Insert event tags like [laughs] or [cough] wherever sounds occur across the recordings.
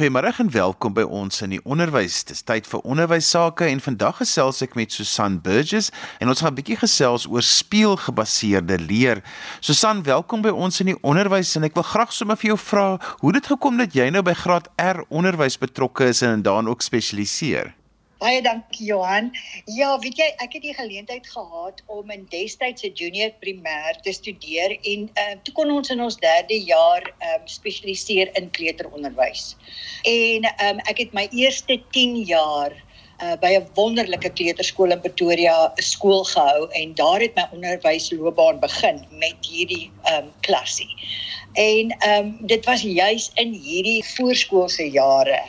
Goeiemôre en welkom by ons in die onderwys. Dis tyd vir onderwys sake en vandag gesels ek met Susan Burgess en ons gaan 'n bietjie gesels oor speelgebaseerde leer. Susan, welkom by ons in die onderwys en ek wil graag sommer vir jou vra hoe dit gekom dat jy nou by graad R onderwys betrokke is en dan ook spesialiseer. Baie dankie Johan. Ja, weet jy, ek het die geleentheid gehad om in destyds 'n junior primêr te studeer en uh, toe kon ons in ons derde jaar um, spesialiseer in kleuteronderwys. En um, ek het my eerste 10 jaar uh, by 'n wonderlike kleuterskool in Pretoria skool gehou en daar het my onderwysloopbaan begin met hierdie um, klasie. En um, dit was juis in hierdie voorskoolse jare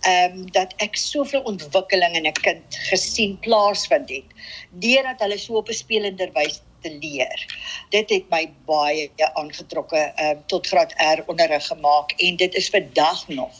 ehm um, dat ek soveel ontwikkeling in 'n kind gesien plaasvind het deurdat hulle so op 'n spelender wys te leer. Dit het my baie aangetrokke ehm um, tot graad R onderrig gemaak en dit is vandag nog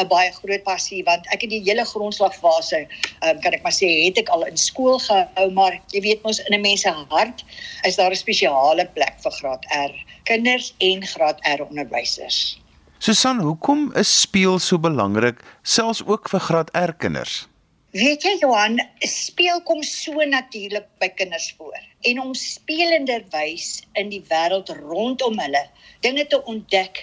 'n baie groot passie want ek het die hele grondslagfase ehm um, kan ek maar sê het ek al in skool gehou maar jy weet mos in 'n mens se hart is daar 'n spesiale plek vir graad R kinders en graad R onderwysers. Susan, hoekom is speel so belangrik selfs ook vir graad R kinders? Weet jy Johan, speel kom so natuurlik by kinders voor en om spelenderwys in die wêreld rondom hulle dinge te ontdek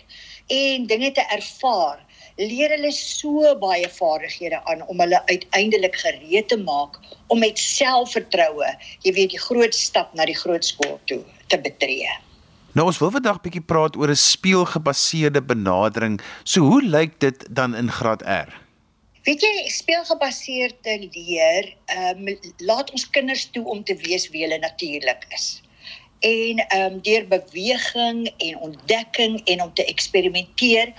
en dinge te ervaar, leer hulle so baie vaardighede aan om hulle uiteindelik gereed te maak om met selfvertroue, jy weet, die groot stap na die groot skool toe te betree. Nou ons wil vandag bietjie praat oor 'n speelgebaseerde benadering. So hoe lyk dit dan in graad R? Weet jy, speelgebaseerde leer, ehm um, laat ons kinders toe om te wees wie hulle natuurlik is. En ehm um, deur beweging en ontdekking en om te eksperimenteer,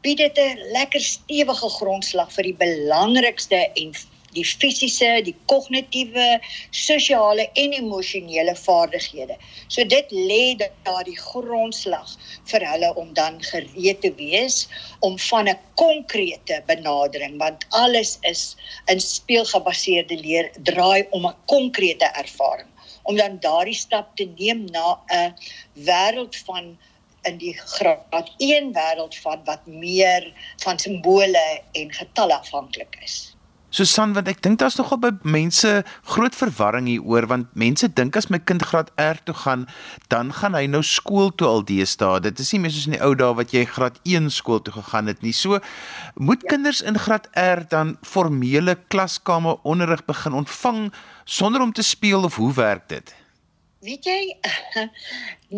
bied dit 'n lekker stewige grondslag vir die belangrikste en die fisiese, die kognitiewe, sosiale en emosionele vaardighede. So dit lê daardie grondslag vir hulle om dan gereed te wees om van 'n konkrete benadering want alles is in speelgebaseerde leer draai om 'n konkrete ervaring om dan daardie stap te neem na 'n wêreld van in die graad 1 wêreld van wat meer van simbole en getalle afhanklik is. Susan, want ek dink daar's nogal by mense groot verwarring hieroor want mense dink as my kind graad R toe gaan, dan gaan hy nou skool toe al deesdae. Dit is nie meer soos in die ou dae wat jy graad 1 skool toe gegaan het nie. So moet ja. kinders in graad R dan formele klaskamer onderrig begin ontvang sonder om te speel of hoe werk dit? Weet jy [laughs]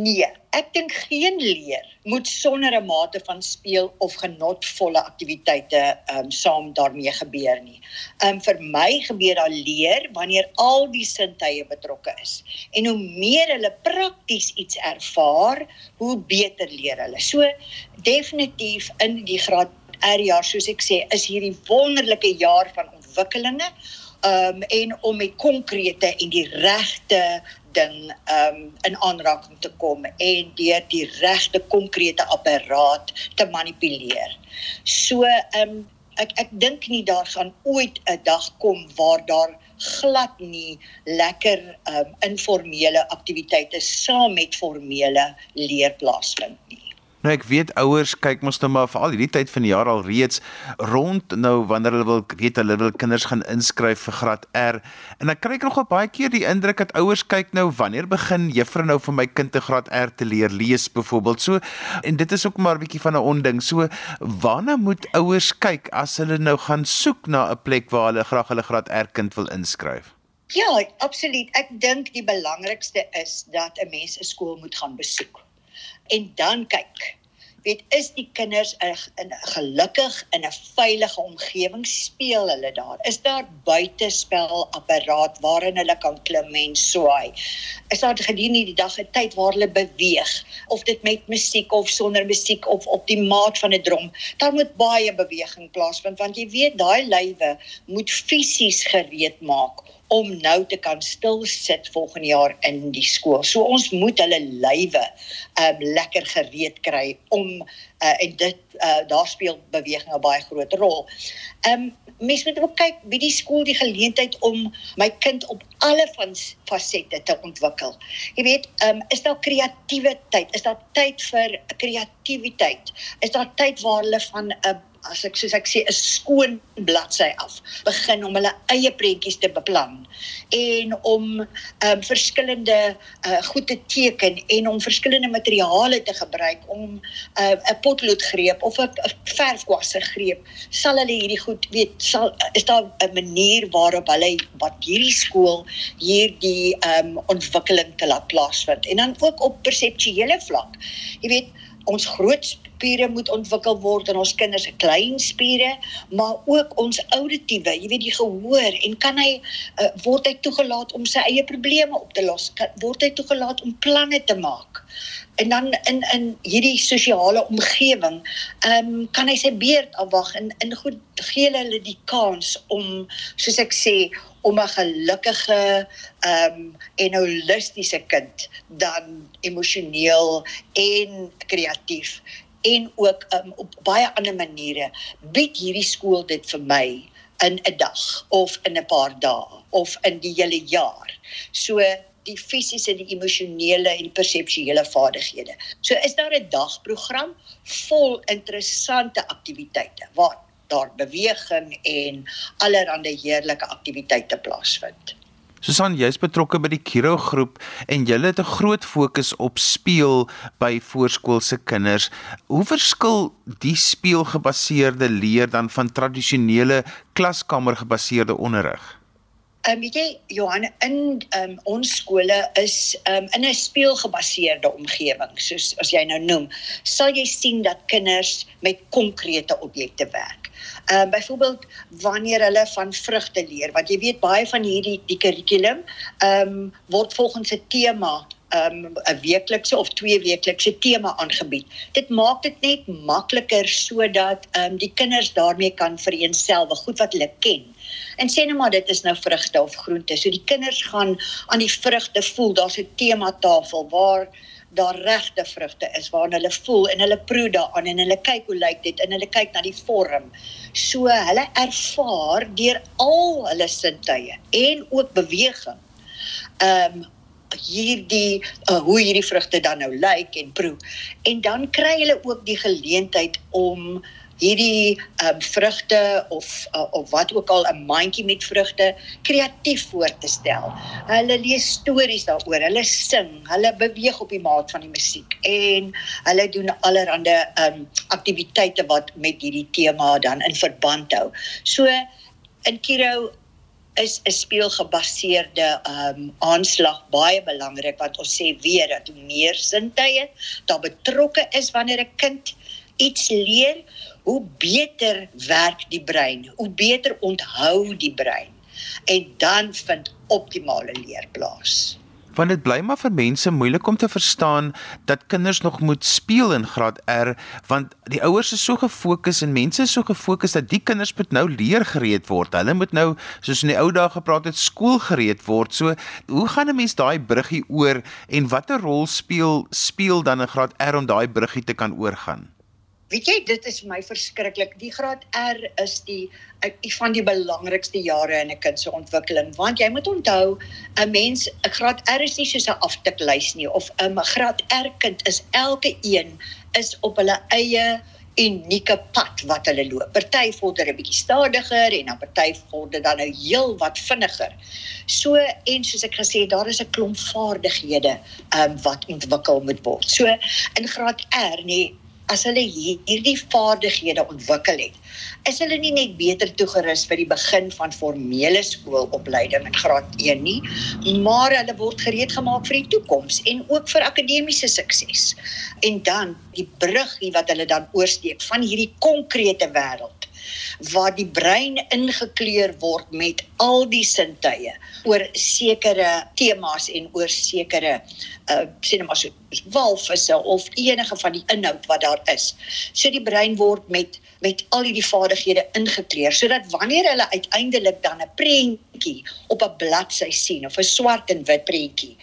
nee, ek dink geen leer moet sonder 'n mate van speel of genotvolle aktiwiteite ehm um, saam daarmee gebeur nie. Ehm um, vir my gebeur daar leer wanneer al die sintuie betrokke is. En hoe meer hulle prakties iets ervaar, hoe beter leer hulle. So definitief in die graad R jaar soos ek sê, is hierdie wonderlike jaar van ontwikkelinge um en om met konkrete en die regte ding um in aanraking te kom en deur die regte konkrete apparaat te manipuleer. So um ek ek dink nie daar gaan ooit 'n dag kom waar daar glad nie lekker um informele aktiwiteite saam met formele leer plaasvind nie. Nou ek weet ouers kyk mos nou maar vir al hierdie tyd van die jaar al reeds rond nou wanneer hulle wil weet hulle wil kinders gaan inskryf vir graad R. En dan kry ek nogal baie keer die indruk dat ouers kyk nou wanneer begin juffrou nou vir my kind te graad R te leer lees byvoorbeeld so en dit is ook maar 'n bietjie van 'n onding. So waarna moet ouers kyk as hulle nou gaan soek na 'n plek waar hulle graag hulle graad R kind wil inskryf? Ja, absoluut. Ek dink die belangrikste is dat 'n mens 'n skool moet gaan besoek en dan kyk. Weet is die kinders in gelukkig in 'n veilige omgewing speel hulle daar? Is daar buitespel apparaat waarin hulle kan klim en swaai? Is daar gedurende die dag 'n tyd waar hulle beweeg? Of dit met musiek of sonder musiek of op die maat van 'n drom? Daar moet baie beweging plaasvind want jy weet daai lywe moet fisies gereed maak om nou te kan stil sit volgende jaar in die skool. So ons moet hulle lywe um lekker gereed kry om uh, en dit uh, daar speel beweging 'n baie groot rol. Um mens moet ook kyk wie die skool die geleentheid om my kind op alle van fasette te ontwikkel. Jy weet, um is daar kreatiewe tyd? Is daar tyd vir kreatiwiteit? Is daar tyd waar hulle van 'n as ek soos ek sê 'n skoon bladsy af begin om hulle eie prentjies te beplan en om um, verskillende uh, goed te teken en om verskillende materiale te gebruik om uh, 'n uh, potloodgreep of 'n verfkwasse greep sal hulle hierdie goed weet sal is daar 'n manier waarop hulle wat hierdie skool hierdie um, ontwikkeling te laat plaasvind en dan ook op perseptuele vlak. Jy weet ons groot spiere moet ontwikkel word in ons kinders se klein spiere, maar ook ons auditiewe, jy weet die gehoor en kan hy uh, word hy toegelaat om sy eie probleme op te los? Kan, word hy toegelaat om planne te maak? En dan in in hierdie sosiale omgewing, ehm um, kan hy sy beurt afwag en in goed gee hulle die kans om soos ek sê om 'n gelukkige ehm um, en holistiese kind dan emosioneel en kreatief en ook um, op baie ander maniere bied hierdie skool dit vir my in 'n dag of in 'n paar dae of in die hele jaar. So die fisiese, die emosionele en perseptuele vaardighede. So is daar 'n dagprogram vol interessante aktiwiteite waar daar beweging en allerlei heerlike aktiwiteite plaasvind. Susan, jy's betrokke by die Kiro groep en julle het 'n groot fokus op speel by voorskoolse kinders. Hoe verskil die speelgebaseerde leer dan van tradisionele klaskamergebaseerde onderrig? Ehm um, weet jy Johan in um, ons skole is um, in 'n speelgebaseerde omgewing soos as jy nou noem, sal jy sien dat kinders met konkrete objekte werk. Ehm um, byvoorbeeld wanneer hulle van vrugte leer, want jy weet baie van hierdie die kurrikulum ehm um, word volgens 'n tema um 'n weeklikse of twee weeklikse tema aangebied. Dit maak dit net makliker sodat um die kinders daarmee kan vereenselwig goed wat hulle ken. En sê nou maar dit is nou vrugte of groente. So die kinders gaan aan die vrugte voel. Daar's 'n tema tafel waar daar regte vrugte is waar hulle voel en hulle proe daaraan en hulle kyk hoe lyk dit en hulle kyk na die vorm. So hulle ervaar deur al hulle sintuie en ook beweging. Um hierdie uh, hoe hierdie vrugte dan nou lyk en proe. En dan kry hulle ook die geleentheid om hierdie um, vrugte of uh, of wat ook al 'n mandjie met vrugte kreatief voor te stel. Hulle lees stories daaroor, hulle sing, hulle beweeg op die maat van die musiek en hulle doen allerlei um, aktiwiteite wat met hierdie tema dan in verband hou. So in Kiro is 'n speelgebaseerde ehm um, aanslag baie belangrik want ons sê weer dat hoe meer sintuie daar betrokke is wanneer 'n kind iets leer, hoe beter werk die brein, hoe beter onthou die brein en dan vind optimale leer plaas want dit bly maar vir mense moeilik om te verstaan dat kinders nog moet speel in graad R want die ouers is so gefokus en mense is so gefokus dat die kinders moet nou leer gereed word. Hulle moet nou soos in die ou dae gepraat het skool gereed word. So hoe gaan 'n mens daai bruggie oor en watter rol speel speel dan in graad R om daai bruggie te kan oorgaan? Weet jy, dit is vir my verskriklik. Die graad R is die ek van die belangrikste jare in 'n kind se ontwikkeling want jy moet onthou 'n mens 'n graad R is nie soos 'n aftiklys nie of 'n graad R kind is elke een is op hulle eie unieke pad wat hulle loop. Party vorder 'n bietjie stadiger en dan party vorder dan nou heel wat vinniger. So en soos ek gesê het, daar is 'n klomp vaardighede um, wat ontwikkel moet word. So in graad R nee as hulle hierdie vaardighede ontwikkel het, is hulle nie net beter toegerus vir die begin van formele skoolopleiding in graad 1 nie, maar hulle word gereed gemaak vir die toekoms en ook vir akademiese sukses. En dan die bruggie wat hulle dan oorsteek van hierdie konkrete wêreld waar die brein ingekleur word met al die sintuie oor sekere temas en oor sekere uh sê net maar so walvisse of enige van die inhoud wat daar is. So die brein word met met al hierdie vaardighede ingekleur sodat wanneer hulle uiteindelik dan 'n prentjie op 'n bladsy sien of 'n swart en wit prentjie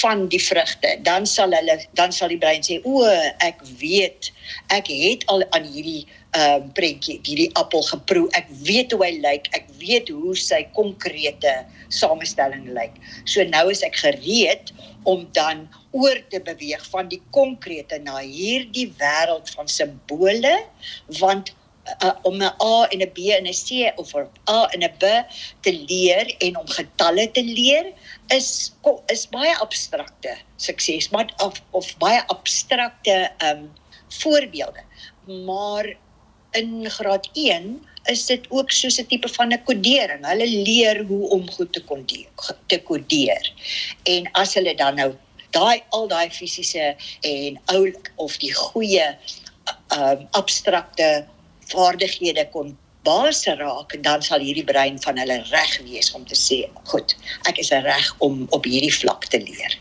van die vrugte, dan sal hulle dan sal die brein sê o, ek weet, ek het al aan hierdie ehm uh, prentjie, hierdie appel geproe. Ek weet hoe hy lyk. Ek weet hoe sy konkrete samestelling lyk. So nou is ek gereed om dan oor te beweeg van die konkrete na hierdie wêreld van simbole want uh, om 'n A en 'n B en 'n C of 'n A en 'n B te leer en om getalle te leer is is baie abstrakte sukses maar of, of baie abstrakte um voorbeelde maar in graad 1 is dit ook soos 'n tipe van 'n kodering. Hulle leer hoe om goed te kodeer, te kodeer. En as hulle dan nou daai al daai fisiese en ou of die goeie um abstrakte vaardighede kon base raak dan sal hierdie brein van hulle reg wees om te sê goed ek is reg om op hierdie vlak te leer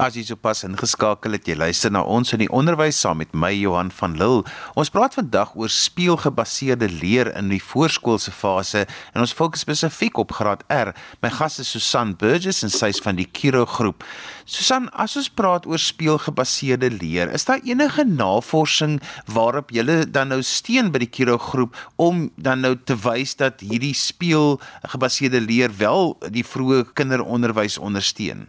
As jy sopas ingeskakel het, jy luister na ons in die onderwys saam met my Johan van Lille. Ons praat vandag oor speelgebaseerde leer in die voorskoolse fase en ons fokus spesifiek op graad R. My gas is Susan Burgess en sy's van die Kiro groep. Susan, as ons praat oor speelgebaseerde leer, is daar enige navorsing waarop jy dan nou steun by die Kiro groep om dan nou te wys dat hierdie speelgebaseerde leer wel die vroeë kinderonderwys ondersteun?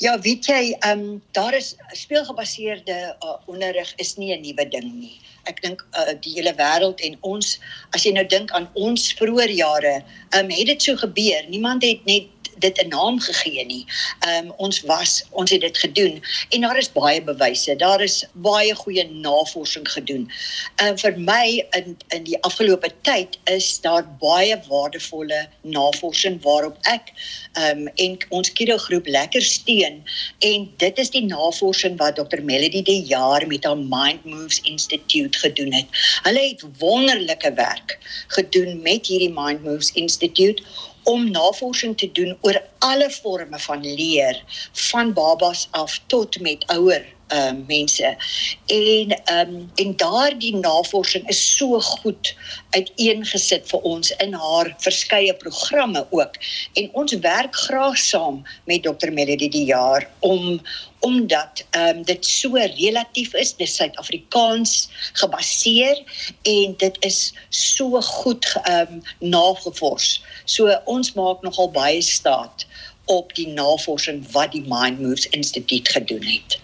Ja, weet jy, ehm um, daar is speelgebaseerde uh, onderrig is nie 'n nuwe ding nie. Ek dink uh, die hele wêreld en ons as jy nou dink aan ons vroeë jare, ehm um, het dit so gebeur. Niemand het net dit 'n naam gegee nie. Ehm um, ons was ons het dit gedoen en daar is baie bewyse. Daar is baie goeie navorsing gedoen. En uh, vir my in in die afgelope tyd is daar baie waardevolle navorsing waarop ek ehm um, en ons Kido groep lekker steun en dit is die navorsing wat Dr Melody de Jaar met haar Mind Moves Institute gedoen het. Hulle het wonderlike werk gedoen met hierdie Mind Moves Institute om navorsing te doen oor alle forme van leer van babas af tot met ouer uh mense. En ehm um, en daardie navorsing is so goed uiteengesit vir ons in haar verskeie programme ook. En ons werk graag saam met Dr Melody die jaar om omdat ehm um, dit so relatief is dis Suid-Afrikaans gebaseer en dit is so goed ehm um, nagevors. So ons maak nogal baie staat op die navorsing wat die Mind Moves Instituut gedoen het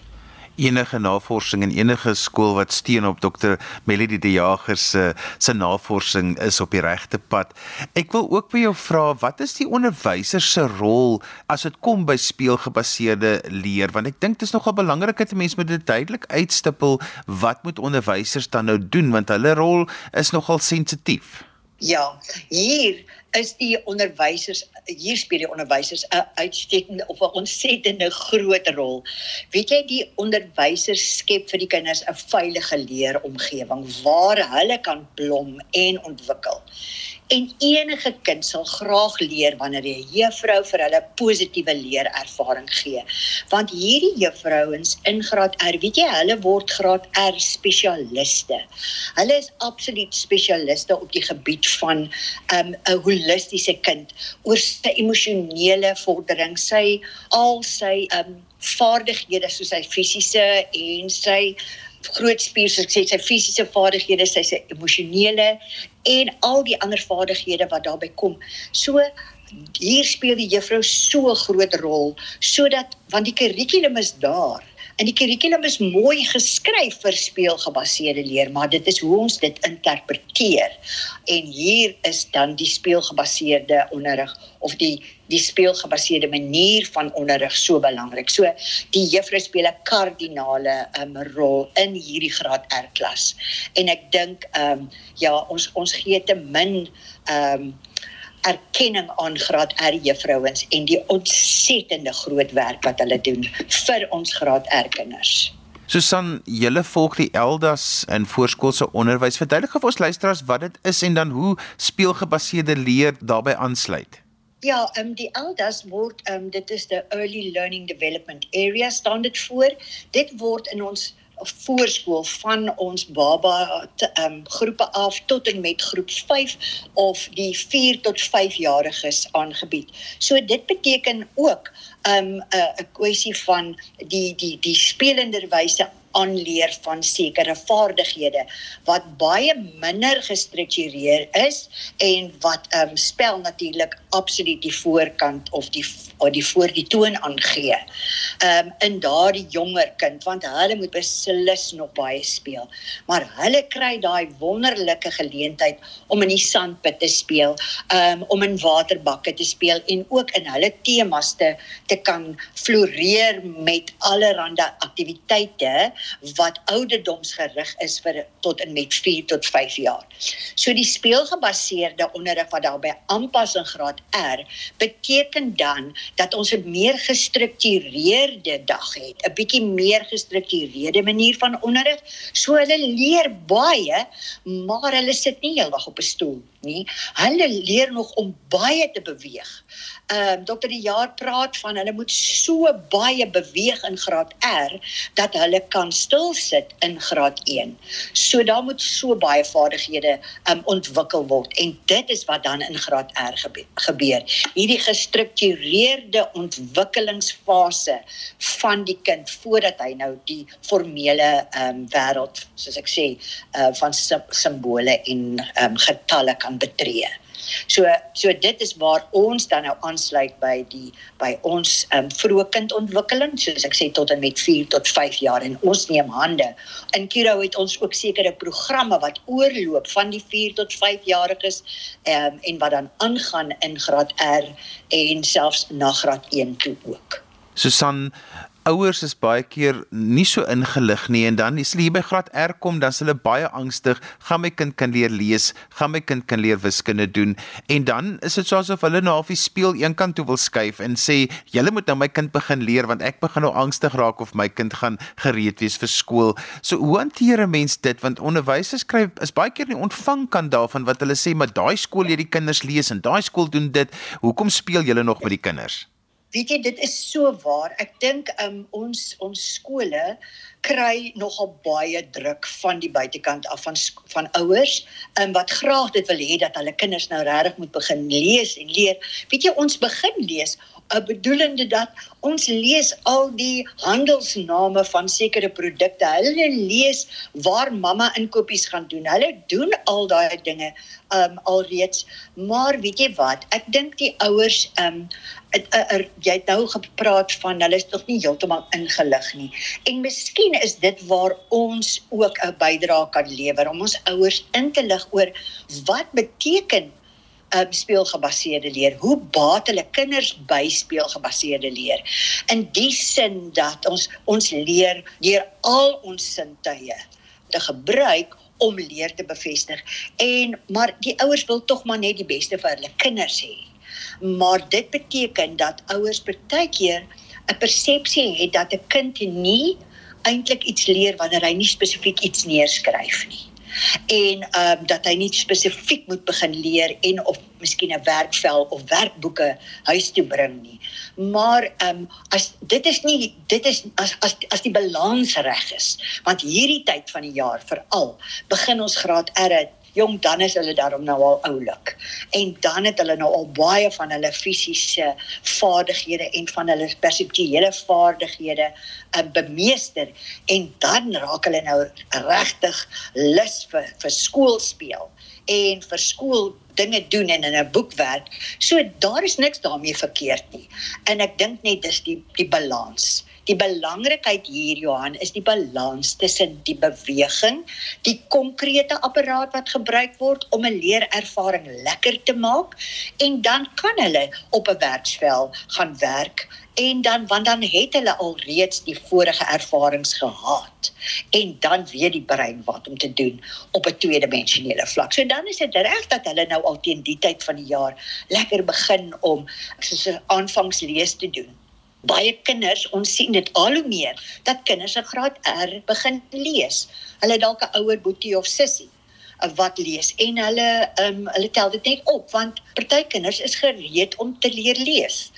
enige navorsing en enige skool wat steun op dokter Melody de Jager se se navorsing is op die regte pad. Ek wil ook by jou vra, wat is die onderwyser se rol as dit kom by speelgebaseerde leer? Want ek dink dit is nogal belangrik dat mense moet dit duidelik uitstippel wat moet onderwysers dan nou doen want hulle rol is nogal sensitief. Ja, hier is die onderwysers hier speel die onderwysers 'n uitstekende of 'n ontsettende groot rol. Weet jy die onderwysers skep vir die kinders 'n veilige leeromgewing waar hulle kan blom en ontwikkel. En enige kind sal graag leer wanneer 'n juffrou vir hulle positiewe leerervaring gee. Want hierdie juffrouens in graad R, weet jy, hulle word graad R spesialiste. Hulle is absoluut spesialiste op die gebied van 'n um, holistiese kind oor sy emosionele vordering, sy al sy um, vaardighede soos sy fisiese en sy groot spier soos ek sê sy fisiese vaardighede, sy sy emosionele en al die ander vaardighede wat daarbey kom. So hier speel die juffrou so 'n groot rol sodat want die kurrikulum is daar En die kurrikulum is mooi geskryf vir speelgebaseerde leer, maar dit is hoe ons dit interpreteer. En hier is dan die speelgebaseerde onderrig of die die speelgebaseerde manier van onderrig so belangrik. So die juffrou speel 'n kardinale um, rol in hierdie graad R klas. En ek dink ehm um, ja, ons ons gee te min ehm um, erkenning aan graad R juffrouens en die ontsettende groot werk wat hulle doen vir ons graad R kinders. Susan, julle volg die Eldas in voorskoolse onderwys. Verduidelik vir ons luisteraars wat dit is en dan hoe speelgebaseerde leer daarbey aansluit. Ja, ehm um, die Eldas word ehm um, dit is the early learning development area staan dit voor. Dit word in ons voorskool van ons baba ehm um, groepe af tot en met groep 5 of die 4 tot 5 jariges aangebied. So dit beteken ook 'n um, 'n kwessie van die die die spelenderwyse aanleer van sekere vaardighede wat baie minder gestruktureer is en wat ehm um, spel natuurlik absoluut die voorkant of die of die voor die toon aangee. Ehm um, in daardie jonger kind want hulle moet beslis nog baie speel. Maar hulle kry daai wonderlike geleentheid om in die sandpit te speel, ehm um, om in waterbakke te speel en ook in hulle temas te te kan floreer met allerlei aktiwiteite wat ouderdomsgerig is vir tot en met 4 tot 5 jaar. So die speelgebaseerde onderrig wat daar by aanpassing graad R beteken dan dat ons 'n meer gestruktureerde dag het, 'n bietjie meer gestruktureerde manier van onderrig. So hulle leer baie, maar hulle sit nie heeldag op 'n stoel nie. Hulle leer nog om baie te beweeg. Ehm uh, dokter die jaar praat van hulle moet so baie beweeg in graad R dat hulle kan stil sit in graad 1. So daar moet so baie vaardighede um, ontwikkel word en dit is wat dan in graad R gebeur. Hierdie gestruktureerde ontwikkelingsfase van die kind voordat hy nou die formele ehm um, wêreld soos ek sê uh, van simbole en ehm um, getalle kan betree. So so dit is waar ons dan nou aansluit by die by ons um, vroeë kindontwikkeling soos ek sê tot en met 4 tot 5 jaar en ons neem hande. In Kiro het ons ook sekere programme wat oorloop van die 4 tot 5 jariges um, en wat dan aangaan in graad R en selfs na graad 1 toe ook. Susan ouers is baie keer nie so ingelig nie en dan as hulle hier by graad R kom dan is hulle baie angstig, gaan my kind kan leer lees, gaan my kind kan leer wiskunde doen en dan is dit soos of hulle nou half die speel eenkant toe wil skuif en sê julle moet nou my kind begin leer want ek begin nou angstig raak of my kind gaan gereed wees vir skool. So hoe hanteer 'n mens dit want onderwysers kry is baie keer nie ontvang kan daarvan wat hulle sê maar daai skool leer die kinders lees en daai skool doen dit. Hoekom speel julle nog met die kinders? Weet jy dit is so waar. Ek dink um, ons ons skole kry nogal baie druk van die buitekant af van van ouers um, wat graag dit wil hê dat hulle kinders nou regtig moet begin lees en leer. Weet jy ons begin lees bedoelende dat ons lees al die handelsname van sekere produkte. Hulle lees waar mamma inkopies gaan doen. Hulle doen al daai dinge um alreeds. Maar weet jy wat? Ek dink die ouers um het, er, er, jy het nou gepraat van hulle is nog nie heeltemal ingelig nie. En miskien is dit waar ons ook 'n bydrae kan lewer om ons ouers in te lig oor wat beteken um, speelgebaseerde leer. Hoe baat hulle kinders by speelgebaseerde leer? In die sin dat ons ons leer deur al ons sintuie te gebruik om leer te bevestig. En maar die ouers wil tog maar net die beste vir hulle kinders hê. Maar dit beteken dat ouers partykeer 'n persepsie het dat 'n kind nie eintlik iets leer wanneer hy nie spesifiek iets neerskryf nie en ehm um, dat hy nie spesifiek moet begin leer en of miskien 'n werkvel of werkboeke huis toe bring nie. Maar ehm um, as dit is nie dit is as as as die balans reg is, want hierdie tyd van die jaar veral begin ons graad R jong dan is hulle daarom nou al oulik. En dan het hulle nou al baie van hulle fisiese vaardighede en van hulle perseptuele vaardighede uh, bemeester en dan raak hulle nou regtig lus vir vir skool speel en vir skool dinge doen en in 'n boek werk. So daar is niks daarmee verkeerd nie. En ek dink net dis die die balans. Die belangrikheid hier Johan is die balans tussen die beweging, die konkrete apparaat wat gebruik word om 'n leerervaring lekker te maak en dan kan hulle op 'n werksvel gaan werk en dan want dan het hulle al reeds die vorige ervarings gehad en dan weet die brein wat om te doen op 'n tweedimensionele vlak. So dan is dit reg dat hulle nou al teen die tyd van die jaar lekker begin om soos 'n aanvangslees te doen baie kinders ons sien dit al hoe meer dat kinders in graad R begin lees. Hulle dalk 'n ouer boetie of sussie eh, wat lees en hulle um, hulle tel dit net op want party kinders is gereed om te leer lees.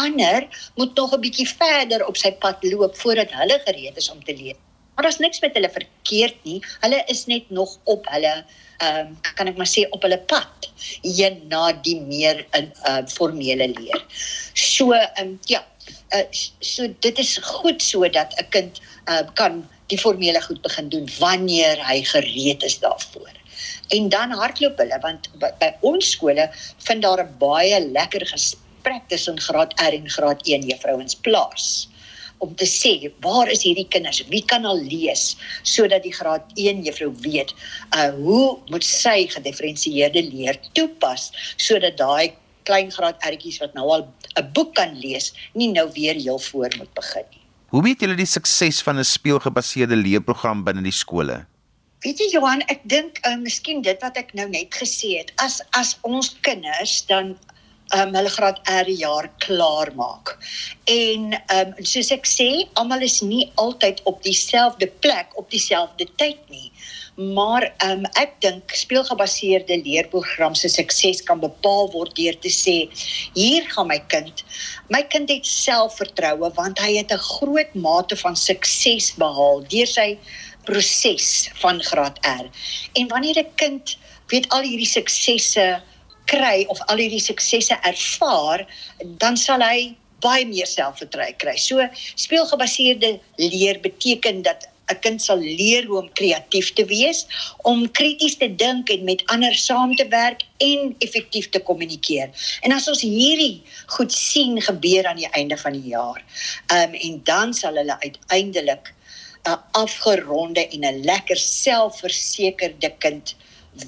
Ander moet nog 'n bietjie verder op sy pad loop voordat hulle gereed is om te leer. Maar daar's niks met hulle verkeerd nie. Hulle is net nog op hulle ehm um, kan ek maar sê op hulle pad een na die meer in uh, formele leer. So ehm um, ja, uh, so dit is goed sodat 'n kind uh, kan die formele goed begin doen wanneer hy gereed is daarvoor. En dan hardloop hulle want by, by ons skole vind daar 'n baie lekker gesprek tussen graad R en graad 1 juffrouens plaas. Om te sê waar is hierdie kinders? Wie kan al lees? Sodat die graad 1 juffrou weet uh hoe moet sy gedifferensieerde leer toepas sodat daai klein graad ertjies wat nou al 'n boek kan lees nie nou weer heel voor moet begin nie Hoe meet julle die sukses van 'n speelgebaseerde leerprogram binne die skole? Weet jy Johan, ek dink uh, miskien dit wat ek nou net gesê het, as as ons kinders dan um, hulle graad R jaar klaar maak. En ehm um, soos ek sê, almal is nie altyd op dieselfde plek op dieselfde tyd nie. Maar um, ek dink speelgebaseerde leerprogram se sukses kan bepaal word deur te sê hier gaan my kind. My kind het selfvertroue want hy het 'n groot mate van sukses behaal deur sy proses van graad R. En wanneer 'n kind weet al hierdie suksesse kry of al hierdie suksesse ervaar, dan sal hy baie meer selfvertroue kry. So speelgebaseerde leer beteken dat 'n kind sal leer hoe om kreatief te wees, om krities te dink en met ander saam te werk en effektief te kommunikeer. En as ons hierdie goed sien gebeur aan die einde van die jaar, ehm um, en dan sal hulle uiteindelik 'n afgeronde en 'n lekker selfversekerde kind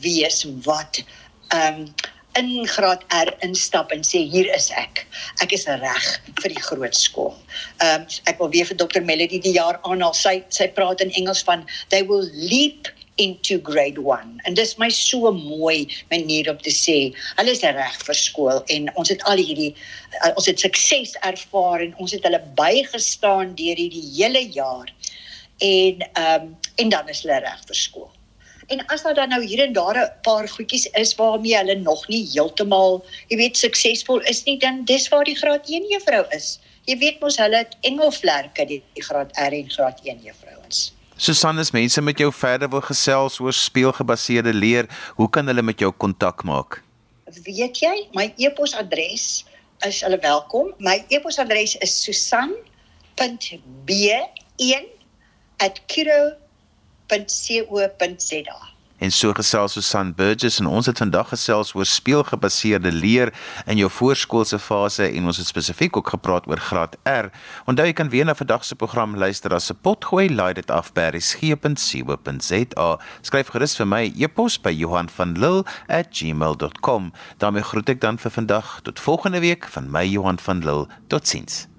wees wat ehm um, in graad R instap en sê hier is ek. Ek is reg vir die groot skool. Ehm um, ek wil weer vir Dr Melody die jaar aanhaal. Sy sy praat in Engels van they will leap into grade 1 en dis my so mooi manier om te sê hulle is reg vir skool en ons het al hierdie uh, ons het sukses ervaar en ons het hulle bygestaan deur hierdie hele jaar en ehm um, en dan is hulle reg vir skool En as daar dan nou hier en daar 'n paar goedjies is waarmee hulle nog nie heeltemal, jy weet, suksesvol is nie, dan dis waar die graad 1 juffrou is. Jy weet mos hulle het engelvlerke die, die graad R en graad 1 juffrouens. Susan, as mense met jou verder wil gesels oor speelgebaseerde leer, hoe kan hulle met jou kontak maak? Weet jy, my e-posadres is hulle welkom. My e-posadres is susan.b1@kiro www.co.za. En so gesels Susan Burgess en ons het vandag gesels oor speelgebaseerde leer in jou voorskoolse fase en ons het spesifiek ook gepraat oor graad R. Onthou jy kan weer na vandag se program luister as se potgooi laai dit af by resgep.co.za. Skryf gerus vir my e-pos by Johan van Lille@gmail.com. daarmee groet ek dan vir vandag tot volgende week van my Johan van Lille. Totsiens.